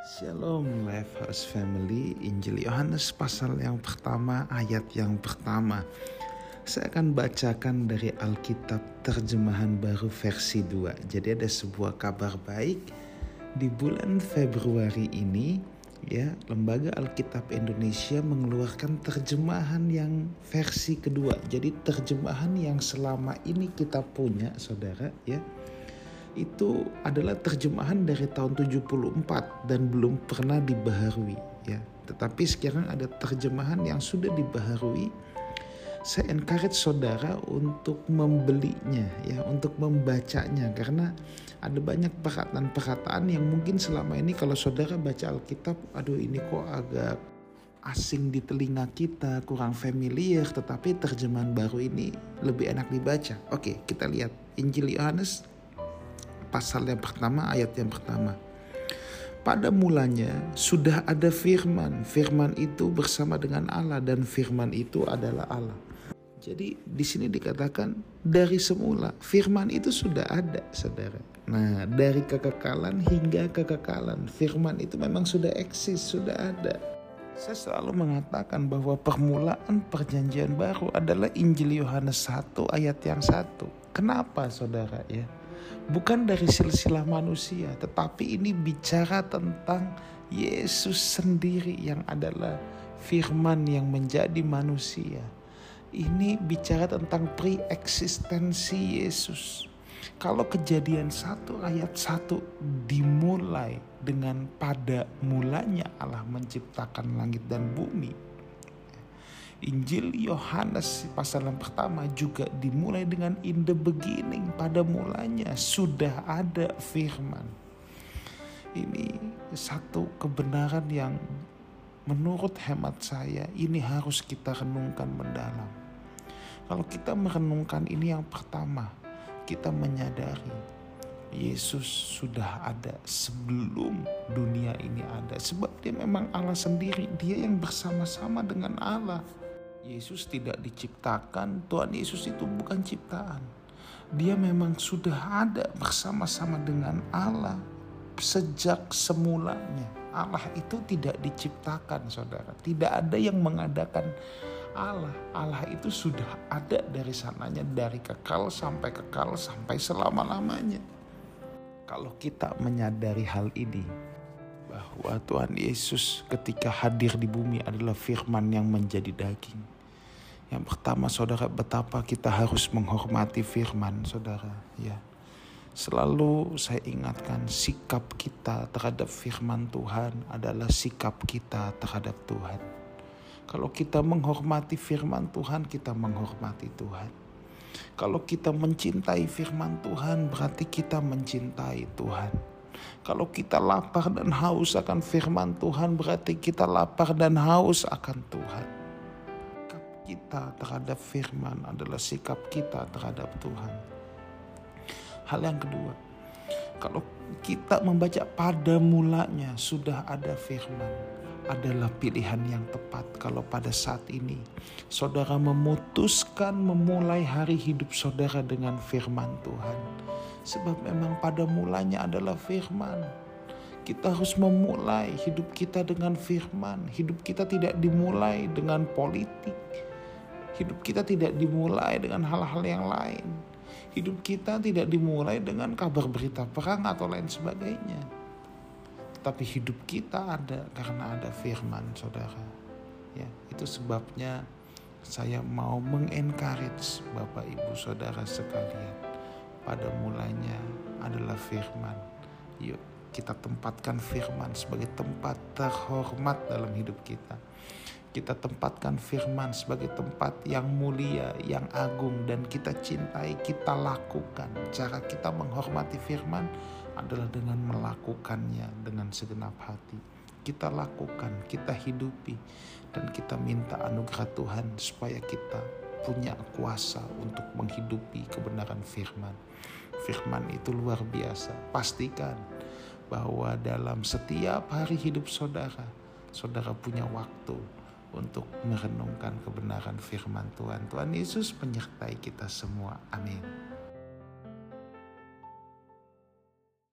Shalom Life House Family Injil Yohanes pasal yang pertama ayat yang pertama. Saya akan bacakan dari Alkitab terjemahan baru versi 2 Jadi ada sebuah kabar baik Di bulan Februari ini ya. Lembaga Alkitab Indonesia mengeluarkan terjemahan yang versi kedua. Jadi terjemahan yang selama ini kita punya saudara ya itu adalah terjemahan dari tahun 74 dan belum pernah dibaharui ya. Tetapi sekarang ada terjemahan yang sudah dibaharui. Saya encourage saudara untuk membelinya ya, untuk membacanya karena ada banyak perkataan-perkataan yang mungkin selama ini kalau saudara baca Alkitab, aduh ini kok agak asing di telinga kita, kurang familiar, tetapi terjemahan baru ini lebih enak dibaca. Oke, kita lihat Injil Yohanes pasal yang pertama ayat yang pertama. Pada mulanya sudah ada firman. Firman itu bersama dengan Allah dan firman itu adalah Allah. Jadi di sini dikatakan dari semula firman itu sudah ada, Saudara. Nah, dari kekekalan hingga kekekalan, firman itu memang sudah eksis, sudah ada. Saya selalu mengatakan bahwa permulaan perjanjian baru adalah Injil Yohanes 1 ayat yang satu. Kenapa saudara ya? Bukan dari silsilah manusia, tetapi ini bicara tentang Yesus sendiri yang adalah firman yang menjadi manusia. Ini bicara tentang pre-eksistensi Yesus. Kalau kejadian satu ayat satu dimulai dengan pada mulanya Allah menciptakan langit dan bumi, Injil Yohanes pasal yang pertama juga dimulai dengan in the beginning pada mulanya sudah ada firman. Ini satu kebenaran yang menurut hemat saya ini harus kita renungkan mendalam. Kalau kita merenungkan ini yang pertama, kita menyadari Yesus sudah ada sebelum dunia ini ada. Sebab dia memang Allah sendiri, dia yang bersama-sama dengan Allah. Yesus tidak diciptakan, Tuhan Yesus itu bukan ciptaan. Dia memang sudah ada bersama-sama dengan Allah sejak semulanya. Allah itu tidak diciptakan, saudara. Tidak ada yang mengadakan Allah. Allah itu sudah ada dari sananya, dari kekal sampai kekal sampai selama-lamanya. Kalau kita menyadari hal ini, bahwa Tuhan Yesus ketika hadir di bumi adalah firman yang menjadi daging. Yang pertama saudara betapa kita harus menghormati firman saudara ya. Selalu saya ingatkan sikap kita terhadap firman Tuhan adalah sikap kita terhadap Tuhan. Kalau kita menghormati firman Tuhan, kita menghormati Tuhan. Kalau kita mencintai firman Tuhan, berarti kita mencintai Tuhan. Kalau kita lapar dan haus akan firman Tuhan, berarti kita lapar dan haus akan Tuhan. Sikap kita terhadap firman adalah sikap kita terhadap Tuhan. Hal yang kedua, kalau kita membaca pada mulanya sudah ada firman, adalah pilihan yang tepat kalau pada saat ini saudara memutuskan memulai hari hidup saudara dengan firman Tuhan. Sebab memang pada mulanya adalah firman. Kita harus memulai hidup kita dengan firman. Hidup kita tidak dimulai dengan politik. Hidup kita tidak dimulai dengan hal-hal yang lain. Hidup kita tidak dimulai dengan kabar berita perang atau lain sebagainya tapi hidup kita ada karena ada firman saudara ya itu sebabnya saya mau mengencourage Bapak Ibu Saudara sekalian pada mulanya adalah firman yuk kita tempatkan firman sebagai tempat terhormat dalam hidup kita kita tempatkan firman sebagai tempat yang mulia, yang agung dan kita cintai, kita lakukan. Cara kita menghormati firman adalah dengan melakukannya dengan segenap hati. Kita lakukan, kita hidupi dan kita minta anugerah Tuhan supaya kita punya kuasa untuk menghidupi kebenaran firman. Firman itu luar biasa. Pastikan bahwa dalam setiap hari hidup saudara, saudara punya waktu untuk merenungkan kebenaran firman Tuhan. Tuhan Yesus menyertai kita semua. Amin.